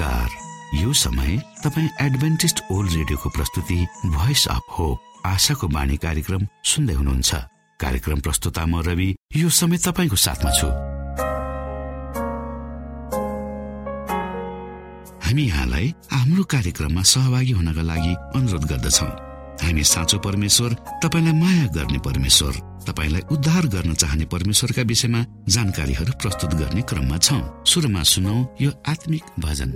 नमस्कार। यो समय तपाईँ एडभेन्टिस्ट ओल्ड रेडियोको प्रस्तुति भोइस अफ होप आशाको बाणी कार्यक्रम सुन्दै हुनुहुन्छ। कार्यक्रम प्रस्तुता म रवि यो समय तपाईँको साथमा छु। हामी यहाँलाई हाम्रो कार्यक्रममा सहभागी हुनका लागि अनुरोध गर्दछौ। हामी साँचो परमेश्वर तपाईँलाई माया गर्ने परमेश्वर। तपाईँलाई उद्धार गर्न चाहने परमेश्वरका विषयमा जानकारीहरू प्रस्तुत गर्ने क्रममा छौ। सुरुमा सुनौ यो आत्मिक भजन।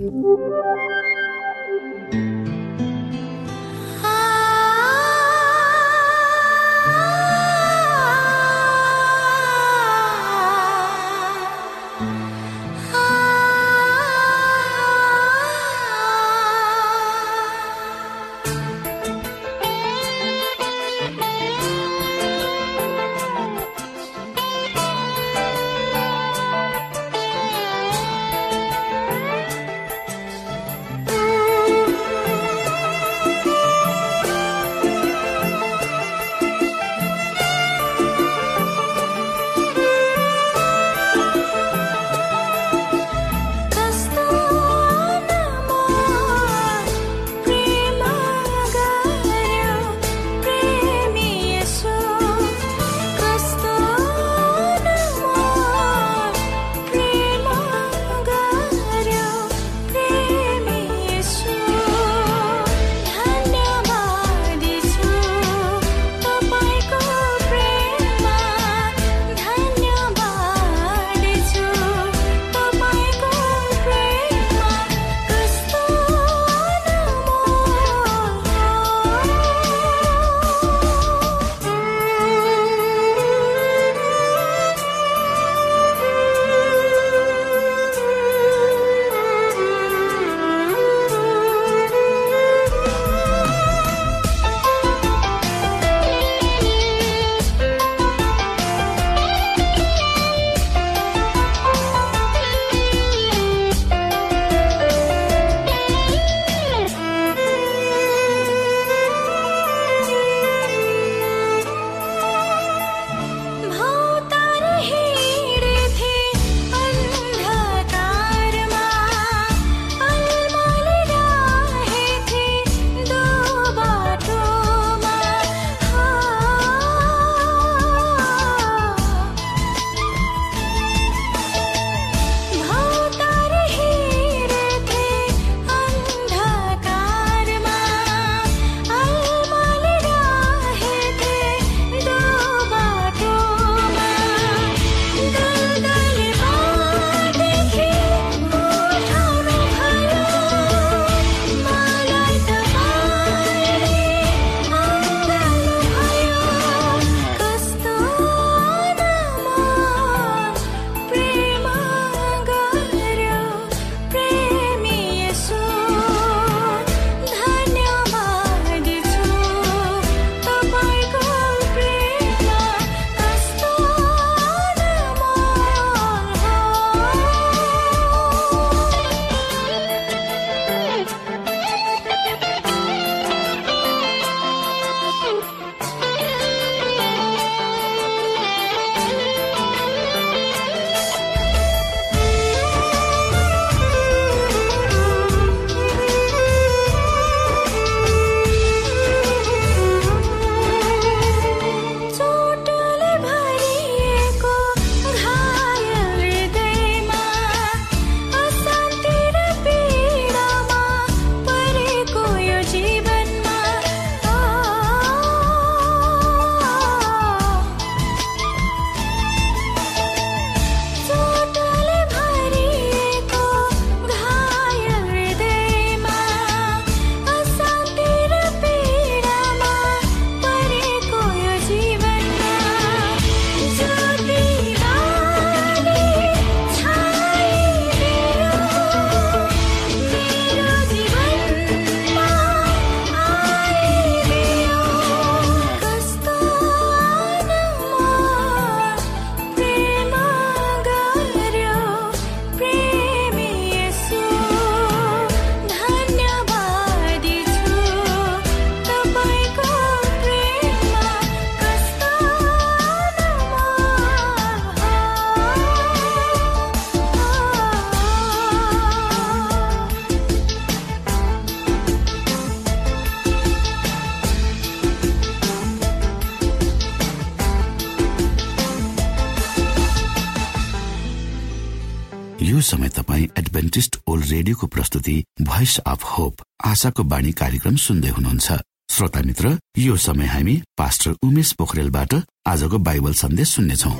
प्रस्तुति भोइस अफ होप आशाको बाणी कार्यक्रम सुन्दै हुनुहुन्छ। श्रोता मित्र यो समय हामी पास्टर उमेश पोखरेलबाट आजको बाइबल सन्देश सुन्नेछौ।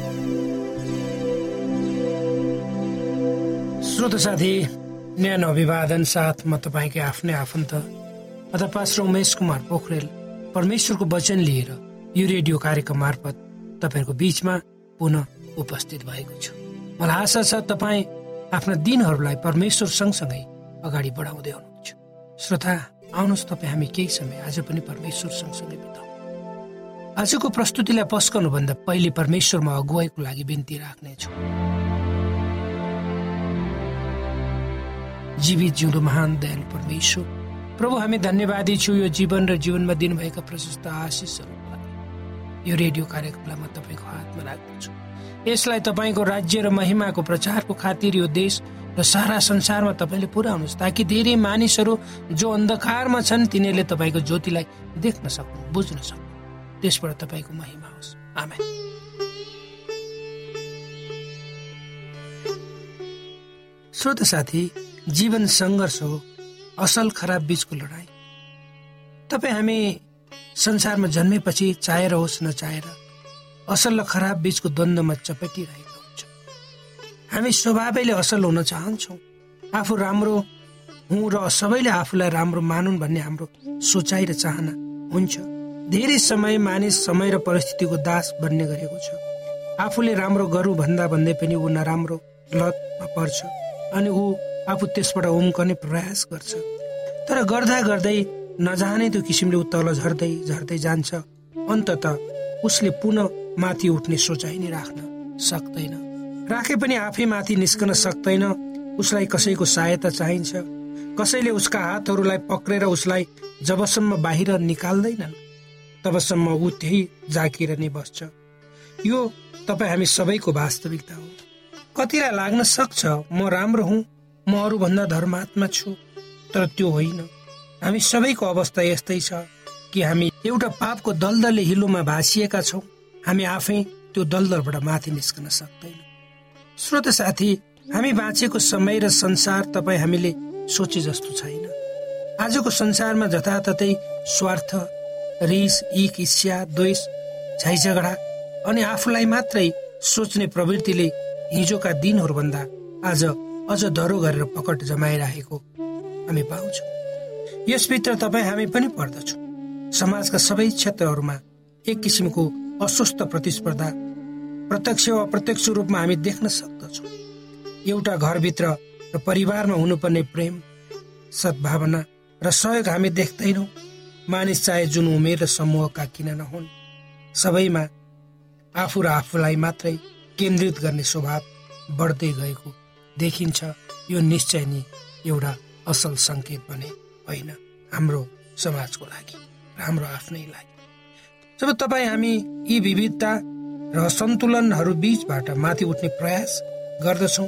श्रोत साथी न्यानो अभिवादन साथ म तपाईँकै आफ्नै आफन्त अथवा पास्टर उमेश कुमार पोखरेल परमेश्वरको वचन लिएर यो रेडियो कार्यक्रम मार्फत तपाईँहरूको बिचमा पुनः उपस्थित भएको छु। मलाई आशा छ तपाईँ आफ्ना दिनहरूलाई परमेश्वर सँगसँगै अगाडि बढाउँदै हुनुहुन्छ। श्रोता आउनुहोस् तपाईँ हामी केही समय आज पनि परमेश्वर सँगसँगै बिताउ। आजको प्रस्तुतिलाई पस्कनुभन्दा पहिले परमेश्वरमा अगुवाईको लागि बिन्ती राख्नेछु। जीवित जिउँदो महान दयालु परमेश्वर प्रभु हामी धन्यवादी छु यो जीवन र जीवनमा दिनुभएका प्रशस्त आशिषहरू यो रेडियो कार्यक्रमलाई म तपाईँको हातमा राख्दछु। यसलाई तपाईँको राज्य र महिमाको प्रचारको खातिर यो देश र सारा संसारमा तपाईँले पुर्याउनुहोस् ताकि धेरै मानिसहरू जो अन्धकारमा छन् तिनीहरूले तपाईँको ज्योतिलाई देख्न सक्नु बुझ्न सक्नु। त्यसबाट तपाईँको महिमा होस्। आमा श्रोत साथी जीवन सङ्घर्ष हो असल खराब बिचको लडाई तपाईँ हामी संसारमा जन्मेपछि चाहेर होस् नचाहेर असल र खराब बिचको द्वन्द्वमा चपेटिरहेको हामी स्वभावैले असल हुन चाहन्छौँ। आफू राम्रो हुँ र सबैले आफूलाई राम्रो मानुन् भन्ने हाम्रो सोचाइ र चाहना हुन्छ। धेरै समय मानिस समय र परिस्थितिको दास बन्ने गरेको छ। आफूले राम्रो गरौँ भन्दा भन्दै पनि ऊ नराम्रो लतमा पर्छ अनि ऊ आफू त्यसबाट उम्कने प्रयास गर्छ। तर गर्दा गर्दै नजाने त्यो किसिमले ऊ तल झर्दै झर्दै जान्छ। अन्तत उसले पुनः माथि उठ्ने सोचाइ नै राख्न सक्दैन। राखे पनि आफै माथि निस्कन सक्दैन। उसलाई कसैको सहायता चाहिन्छ। कसैले उसका हातहरूलाई पक्रेर उसलाई जबसम्म बाहिर निकाल्दैनन् तबसम्म ऊ त्यही जाकिर नै बस्छ। यो तपाईँ हामी सबैको वास्तविकता हो। कतिलाई लाग्न सक्छ म राम्रो हुँ म अरूभन्दा धर्मात्मा छु तर त्यो होइन। हामी सबैको अवस्था यस्तै छ कि हामी एउटा पापको दलदलले हिलोमा भाँसिएका छौँ। हामी आफै त्यो दलदलबाट माथि निस्कन सक्दैन। श्रोत साथी हामी बाँचेको समय र संसार तपाईँ हामीले सोचे जस्तो छैन। आजको संसारमा जताततै स्वार्थ रिस इक इच्छा द्वेष झैझगडा अनि आफूलाई मात्रै सोच्ने प्रवृत्तिले हिजोका दिनहरूभन्दा आज अझ डह्रो गरेर पकड जमाइरहेको हामी पाउँछौँ। यसभित्र तपाईँ हामी पनि पर्दछौँ। समाजका सबै क्षेत्रहरूमा एक किसिमको अस्वस्थ प्रतिस्पर्धा प्रत्यक्ष वा प्रत्यक्ष रूपमा हामी देख्न सक्दछौँ। एउटा घरभित्र र परिवारमा हुनुपर्ने प्रेम सद्भावना र सहयोग हामी देख्दैनौँ। मानिस चाहे जुन उमेर र समूहका किन नहुन् सबैमा आफू र आफूलाई मात्रै केन्द्रित गर्ने स्वभाव बढ्दै गएको देखिन्छ। यो निश्चय नै एउटा असल सङ्केत भने होइन हाम्रो समाजको लागि हाम्रो आफ्नै लागि। जब तपाईँ हामी यी विविधता र सन्तुलनहरू बिचबाट माथि उठ्ने प्रयास गर्दछौँ।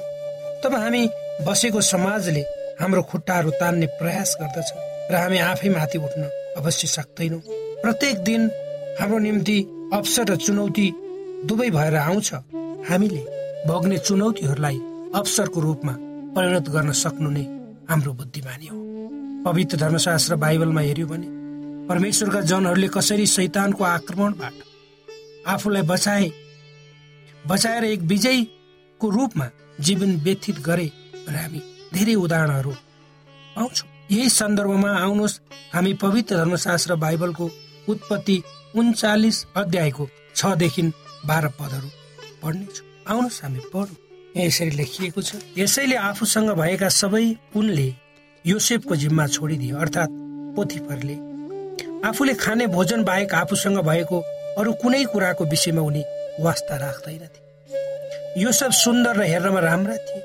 तब हामी बसेको समाजले हाम्रो खुट्टाहरू तान्ने प्रयास गर्दछ र हामी आफै माथि उठ्न अवश्य सक्दैनौँ। प्रत्येक दिन हाम्रो निम्ति अवसर र चुनौती दुवै भएर आउँछ। हामीले भोग्ने चुनौतीहरूलाई अवसरको रूपमा परिणत गर्न सक्नु नै हाम्रो बुद्धिमानी हो। पवित्र धर्मशास्त्र बाइबलमा हेऱ्यो भने परमेश्वरका जनहरूले कसरी शैतानको आक्रमणबाट आफूलाई बचाए बचाएर एक विजयको रूपमा जीवन व्यतीत गरे र हामी धेरै उदाहरणहरू पाउँछौँ। यही सन्दर्भमा आउनुहोस्। हामी पवित्र धर्मशास्त्र बाइबलको उत्पत्ति उन्चालिस अध्यायको छदेखि बाह्र पदहरू पढ्नेछौँ। आउनुहोस् हामी पढौँ यसरी लेखिएको छ यसैले आफूसँग भएका सबै उनले योसेफको जिम्मा छोडिदियो अर्थात् पोथीफरले। आफूले खाने भोजन बाहेक आफूसँग भएको अरू कुनै कुराको विषयमा उनी वास्ता राख्दैनथे। यो सब सुन्दर र हेर्नमा राम्रा थिए।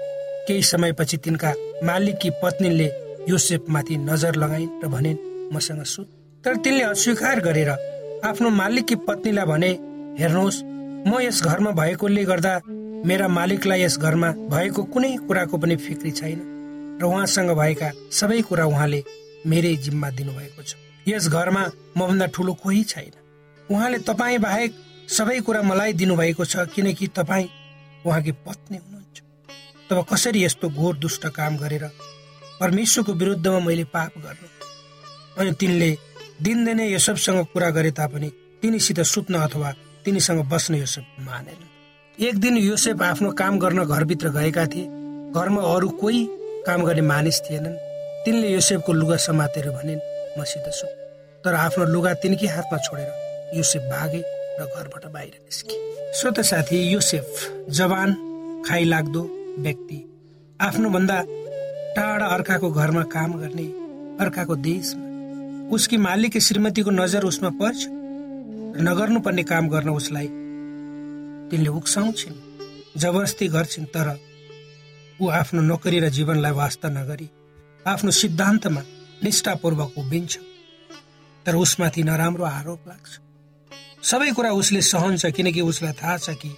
केही समयपछि तिनका मालिककी पत्नीले योसेफमाथि नजर लगाइन् र भनिन् मसँग सुत तर तिनले अस्वीकार गरेर आफ्नो मालिककी पत्नीलाई भने हेर्नुहोस् म यस घरमा भएकोले गर्दा मेरा मालिकलाई यस घरमा भएको कुनै कुराको पनि फिक्री छैन। र उहाँसँग भएका सबै कुरा उहाँले मेरै जिम्मा दिनुभएको छ। यस घरमा मभन्दा ठुलो कोही छैन। उहाँले तपाईँ बाहेक सबै कुरा मलाई दिनुभएको छ किनकि तपाईँ उहाँकी पत्नी हुनुहुन्छ। तब कसरी यस्तो घोर दुष्ट काम गरेर परमेश्वरको विरुद्धमा मैले पाप गर्नु? अनि तिनले दिनदिनै यसबसँग कुरा गरे तापनि तिनीसित सुत्न अथवा तिनीसँग बस्न योसेफ मानेन एक दिन योसेफ आफ्नो काम गर्न घरभित्र गएका थिए। घरमा अरू कोही काम गर्ने मानिस थिएनन्। तिनले योसेफको लुगा समातेर भनिन् मसित छु तर आफ्नो लुगा तिनकै हातमा छोडेर योसेफ भागे र घरबाट बाहिर निस्के। श्रोत साथी योसेफ जवान खाइ लाग्दो व्यक्ति। आफ्नोभन्दा टाढा अर्काको घरमा काम गर्ने अर्काको देशमा। उसकी मालिक श्रीमतीको नजर उसमा पर्छ नगर्नुपर्ने काम गर्न उसलाई तिनले उक्साउँछिन् जबरजस्ती गर्छिन् तर ऊ आफ्नो नोकरी र जीवनलाई वास्ता नगरी आफ्नो सिद्धान्तमा निष्ठापूर्वक उभिन्छ। तर उसमाथि नराम्रो आरोप लाग्छ। सबै कुरा उसले सहन्छ किनकि उसलाई थाहा छ कि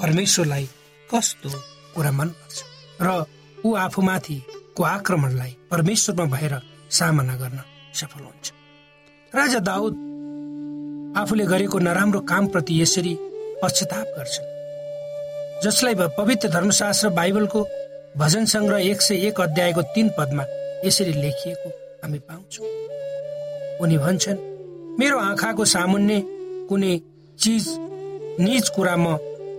परमेश्वरलाई कस्तो कुरा मनपर्छ। र ऊ आफूमाथिको आक्रमणलाई परमेश्वरमा भएर सामना गर्न सफल हुन्छ। राजा दाउद आफूले गरेको नराम्रो कामप्रति यसरी पश्चाताप गर्छन् जसलाई पवित्र धर्मशास्त्र बाइबलको भजन सङ्ग्रह एक सय एक अध्यायको तीन पदमा यसरी लेखिएको हामी पाउँछौँ। उनी भन्छन् मेरो आँखाको सामुन्ने कुनै चिज निज कुरा म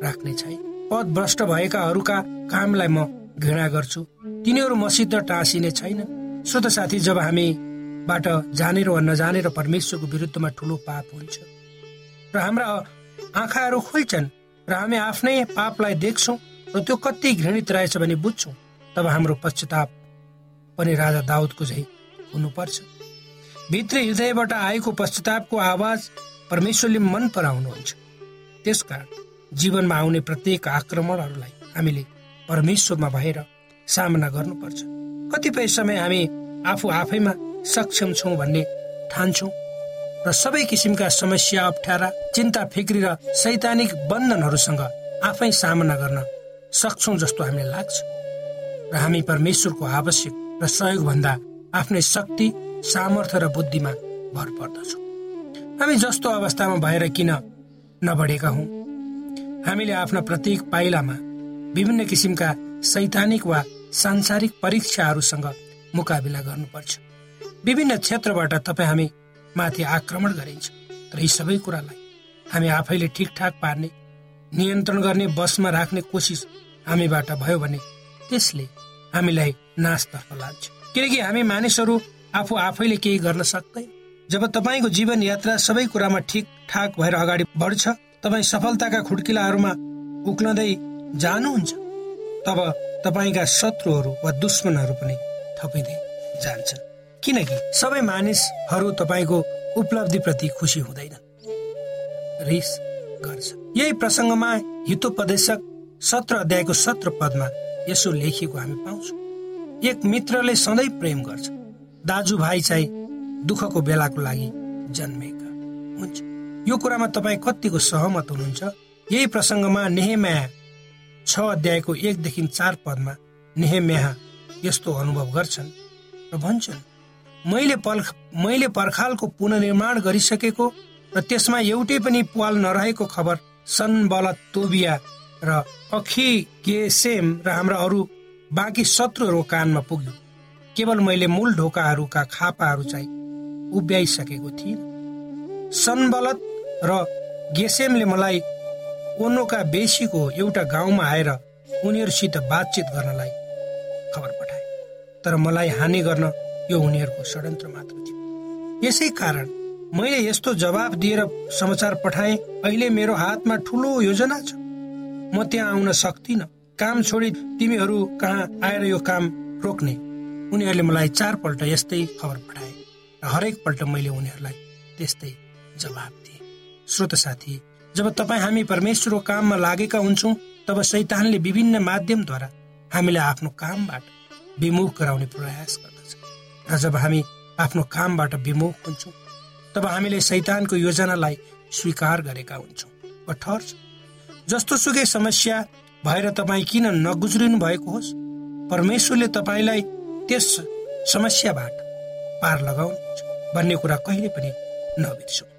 राख्ने छैन। पद भ्रष्ट भएकाहरूका कामलाई म घृणा गर्छु। तिनीहरू मसित टाँसिने छैन। स्वत साथी जब हामीबाट जानेर वा नजानेर परमेश्वरको विरुद्धमा ठुलो पाप हुन्छ। र हाम्रा आँखाहरू खुल्छन् र हामी आफ्नै पापलाई देख्छौँ र त्यो कति घृणित रहेछ भने बुझ्छौँ। तब हाम्रो पश्चाताप पनि राजा दाउदको झै हुनुपर्छ। भित्री हृदयबाट आएको पश्चातापको आवाज परमेश्वरले मन पराउनुहुन्छ। त्यसकारण जीवनमा आउने प्रत्येक आक्रमणहरूलाई हामीले परमेश्वरमा भएर सामना गर्नुपर्छ। कतिपय समय हामी आफू आफैमा सक्षम छौँ भन्ने ठान्छौँ र सबै किसिमका समस्या अप्ठ्यारा चिन्ता फिक्री र सैद्धान्तिक बन्धनहरूसँग आफै सामना गर्न सक्छौँ जस्तो हामीलाई लाग्छ। र हामी परमेश्वरको आवश्यक र सहयोग भन्दा आफ्नै शक्ति सामर्थ्य र बुद्धिमा भर पर्दछौँ। हामी जस्तो अवस्थामा भएर किन नबढेका हौ? हामीले आफ्ना प्रत्येक पाइलामा विभिन्न किसिमका सैद्धान्तिक वा सांसारिक परीक्षाहरूसँग मुकाबिला गर्नुपर्छ। विभिन्न क्षेत्रबाट तपाईँ हामी माथि आक्रमण गरिन्छ। तर यी सबै कुरालाई हामी आफैले ठिकठाक पार्ने नियन्त्रण गर्ने बसमा राख्ने कोसिस हामीबाट भयो भने त्यसले हामीलाई नाशतर्फ लान्छ। किनकि हामी मानिसहरू आफू आफैले केही गर्न सक्दैन। जब तपाईँको जीवन यात्रा सबै कुरामा ठिक ठाक भएर अगाडि बढ्छ तपाईँ सफलताका खुड्किलाहरूमा उक्लँदै जानुहुन्छ तब तपाईँका शत्रुहरू वा दुश्मनहरू पनि थपिँदै जान्छ किनकि सबै मानिसहरू तपाईँको उपलब्धिप्रति खुसी हुँदैन। रिस गर्छ। यही प्रसङ्गमा हितोपदेशक सत्र अध्यायको सत्र पदमा यसो लेखिएको हामी पाउँछौँ। एक मित्रले सधैँ प्रेम गर्छ। दाजुभाइ चाहिँ दुःखको बेलाको लागि जन्मेका हुन्छ। यो कुरामा तपाईँ कतिको सहमत हुनुहुन्छ? यही प्रसङ्गमा नेहेम्या छ अध्यायको एकदेखि चार पदमा नेहेम्या यस्तो अनुभव गर्छन् र भन्छन् मैले पर्ख मैले पर्खालको पुननिर्माण गरिसकेको र त्यसमा एउटै पनि पाल नरहेको खबर सनबल तोबिया र अखी गेसेम र हाम्रा अरू बाँकी शत्रुहरूको कानमा पुग्यो। केवल मैले मूल ढोकाहरूका खापाहरू चाहिँ उभ्याइसकेको थिएँ सनबलत र गेसेमले मलाई ओनोका बेसीको एउटा गाउँमा आएर उनीहरूसित बातचित गर्नलाई खबर पठाए। तर मलाई हानि गर्न यो उनीहरूको षड्यन्त्र मात्र थियो। यसै कारण मैले यस्तो जवाब दिएर समाचार पठाएँ अहिले मेरो हातमा ठुलो योजना छ। म त्यहाँ आउन सक्दिन काम छोडी तिमीहरू कहाँ आएर यो काम रोक्ने? उनीहरूले मलाई चारपल्ट यस्तै खबर पठाए। हरेकपल्ट मैले उनीहरूलाई त्यस्तै जवाब दिएँ। श्रोत साथी जब तपाईँ हामी परमेश्वरको काममा लागेका हुन्छौँ तब सैतानले विभिन्न माध्यमद्वारा हामीलाई आफ्नो कामबाट विमुख गराउने प्रयास गर्दछ। र जब हामी आफ्नो कामबाट विमुख हुन्छौँ तब हामीले सैतानको योजनालाई स्वीकार गरेका हुन्छौँ। वा ठर्छ जस्तो सुकै समस्या भएर तपाईँ किन नगुज्रिनु भएको होस् परमेश्वरले तपाईँलाई त्यस समस्याबाट पार लगाउनुहुन्छ भन्ने कुरा कहिले पनि नबिर्सौँ।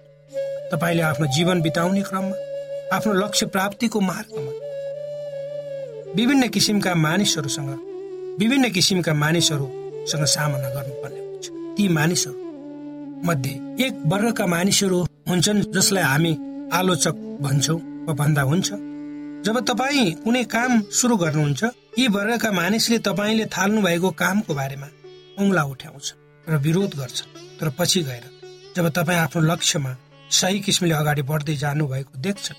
तपाईँले आफ्नो जीवन बिताउने क्रममा आफ्नो लक्ष्य प्राप्तिको मार्गमा विभिन्न किसिमका मानिसहरूसँग विभिन्न किसिमका मानिसहरूसँग सामना गर्नुपर्ने हुन्छ। ती मानिसहरू मध्ये एक वर्गका मानिसहरू हुन्छन् जसलाई हामी आलोचक भन्छौँ वा भन्दा हुन्छ जब तपाईँ कुनै काम सुरु गर्नुहुन्छ यी वर्गका मानिसले तपाईँले थाल्नु भएको कामको बारेमा औंला उठ्याउँछ। र विरोध गर्छ तर पछि गएर जब तपाईँ आफ्नो लक्ष्यमा सही किसिमले अगाडि बढ्दै जानु भएको देख्छ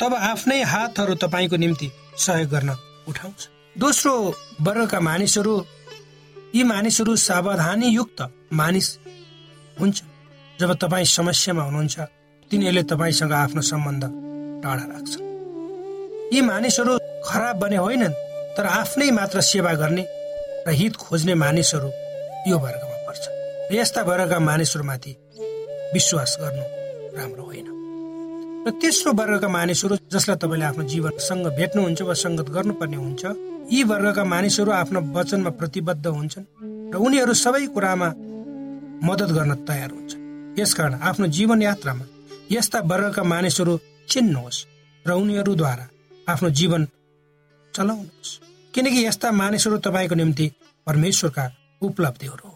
तब आफ्नै हातहरू तपाईँको निम्ति सहयोग गर्न उठाउँछ। दोस्रो वर्गका मानिसहरू यी मानिसहरू सावधानी युक्त मानिस हुन्छ। जब तपाईँ समस्यामा हुनुहुन्छ तिनीहरूले तपाईँसँग आफ्नो सम्बन्ध टाढा राख्छ। यी मानिसहरू खराब बने होइनन् तर आफ्नै मात्र सेवा गर्ने र हित खोज्ने मानिसहरू यो वर्गमा पर्छ यस्ता वर्गका मानिसहरूमाथि विश्वास गर्नु राम्रो होइन। र तेस्रो वर्गका मानिसहरू जसलाई तपाईँले आफ्नो जीवनसँग भेट्नुहुन्छ वा सङ्गत गर्नुपर्ने हुन्छ यी वर्गका मानिसहरू आफ्नो वचनमा प्रतिबद्ध हुन्छन् र उनीहरू सबै कुरामा मद्दत गर्न तयार हुन्छ यसकारण आफ्नो जीवन यात्रामा यस्ता वर्गका मानिसहरू चिन्नुहोस् र उनीहरूद्वारा आफ्नो जीवन चलाउनुहोस्। किनकि यस्ता मानिसहरू तपाईँको निम्ति परमेश्वरका उपलब्धिहरू हुन्।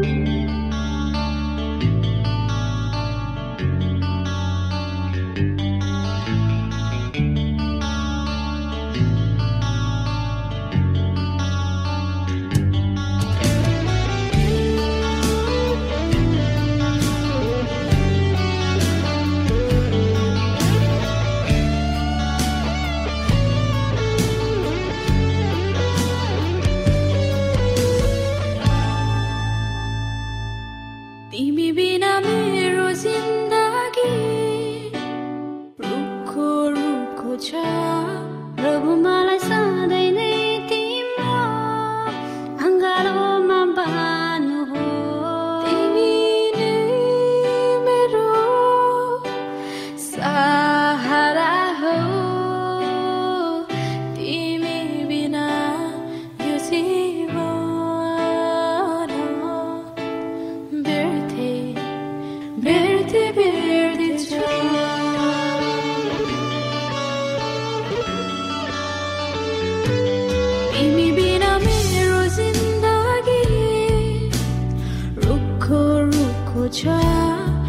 Thank you. child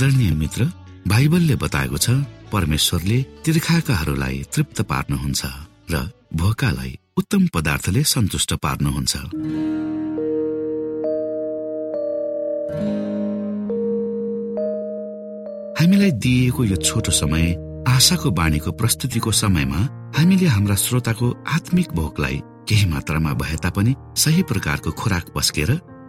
आदरणीय मित्र बाइबलले बताएको छ परमेश्वरले तिर्खाकाहरूलाई तृप्त पार्नुहुन्छ र भोकालाई उत्तम पदार्थले सन्तुष्ट पार्नुहुन्छ। हामीलाई दिइएको यो छोटो समय आशाको बाणीको प्रस्तुतिको समयमा हामीले हाम्रा श्रोताको आत्मिक भोकलाई केही मात्रामा भए तापनि सही प्रकारको खोराक पस्केर